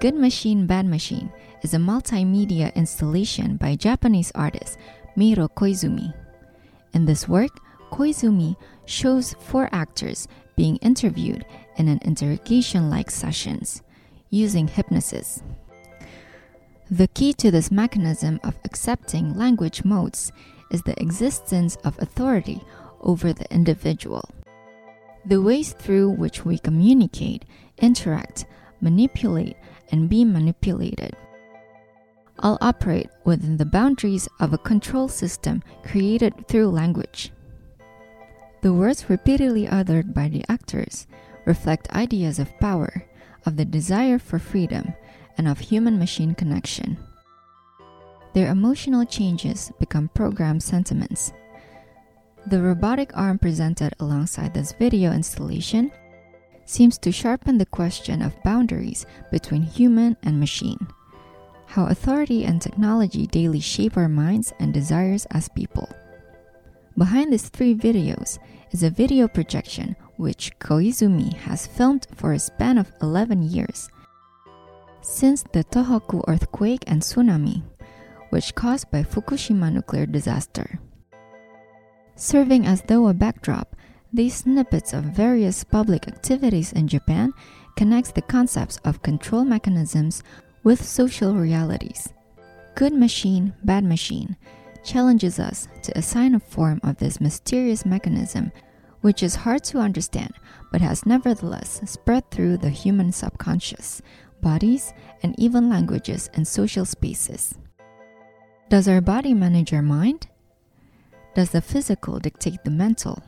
Good Machine, Bad Machine is a multimedia installation by Japanese artist Meiro Koizumi. In this work, Koizumi shows four actors being interviewed in an interrogation like sessions using hypnosis. The key to this mechanism of accepting language modes is the existence of authority over the individual. The ways through which we communicate, interact, manipulate, and be manipulated all operate within the boundaries of a control system created through language. The words repeatedly uttered by the actors reflect ideas of power, of the desire for freedom, and of human machine connection. Their emotional changes become programmed sentiments. The robotic arm presented alongside this video installation seems to sharpen the question of boundaries between human and machine. How authority and technology daily shape our minds and desires as people. Behind these three videos is a video projection which Koizumi has filmed for a span of 11 years. Since the Tohoku earthquake and tsunami, which caused by Fukushima nuclear disaster. Serving as though a backdrop, these snippets of various public activities in Japan connects the concepts of control mechanisms with social realities. Good machine, bad machine challenges us to assign a form of this mysterious mechanism which is hard to understand but has nevertheless spread through the human subconscious, bodies, and even languages and social spaces. Does our body manage our mind? Does the physical dictate the mental?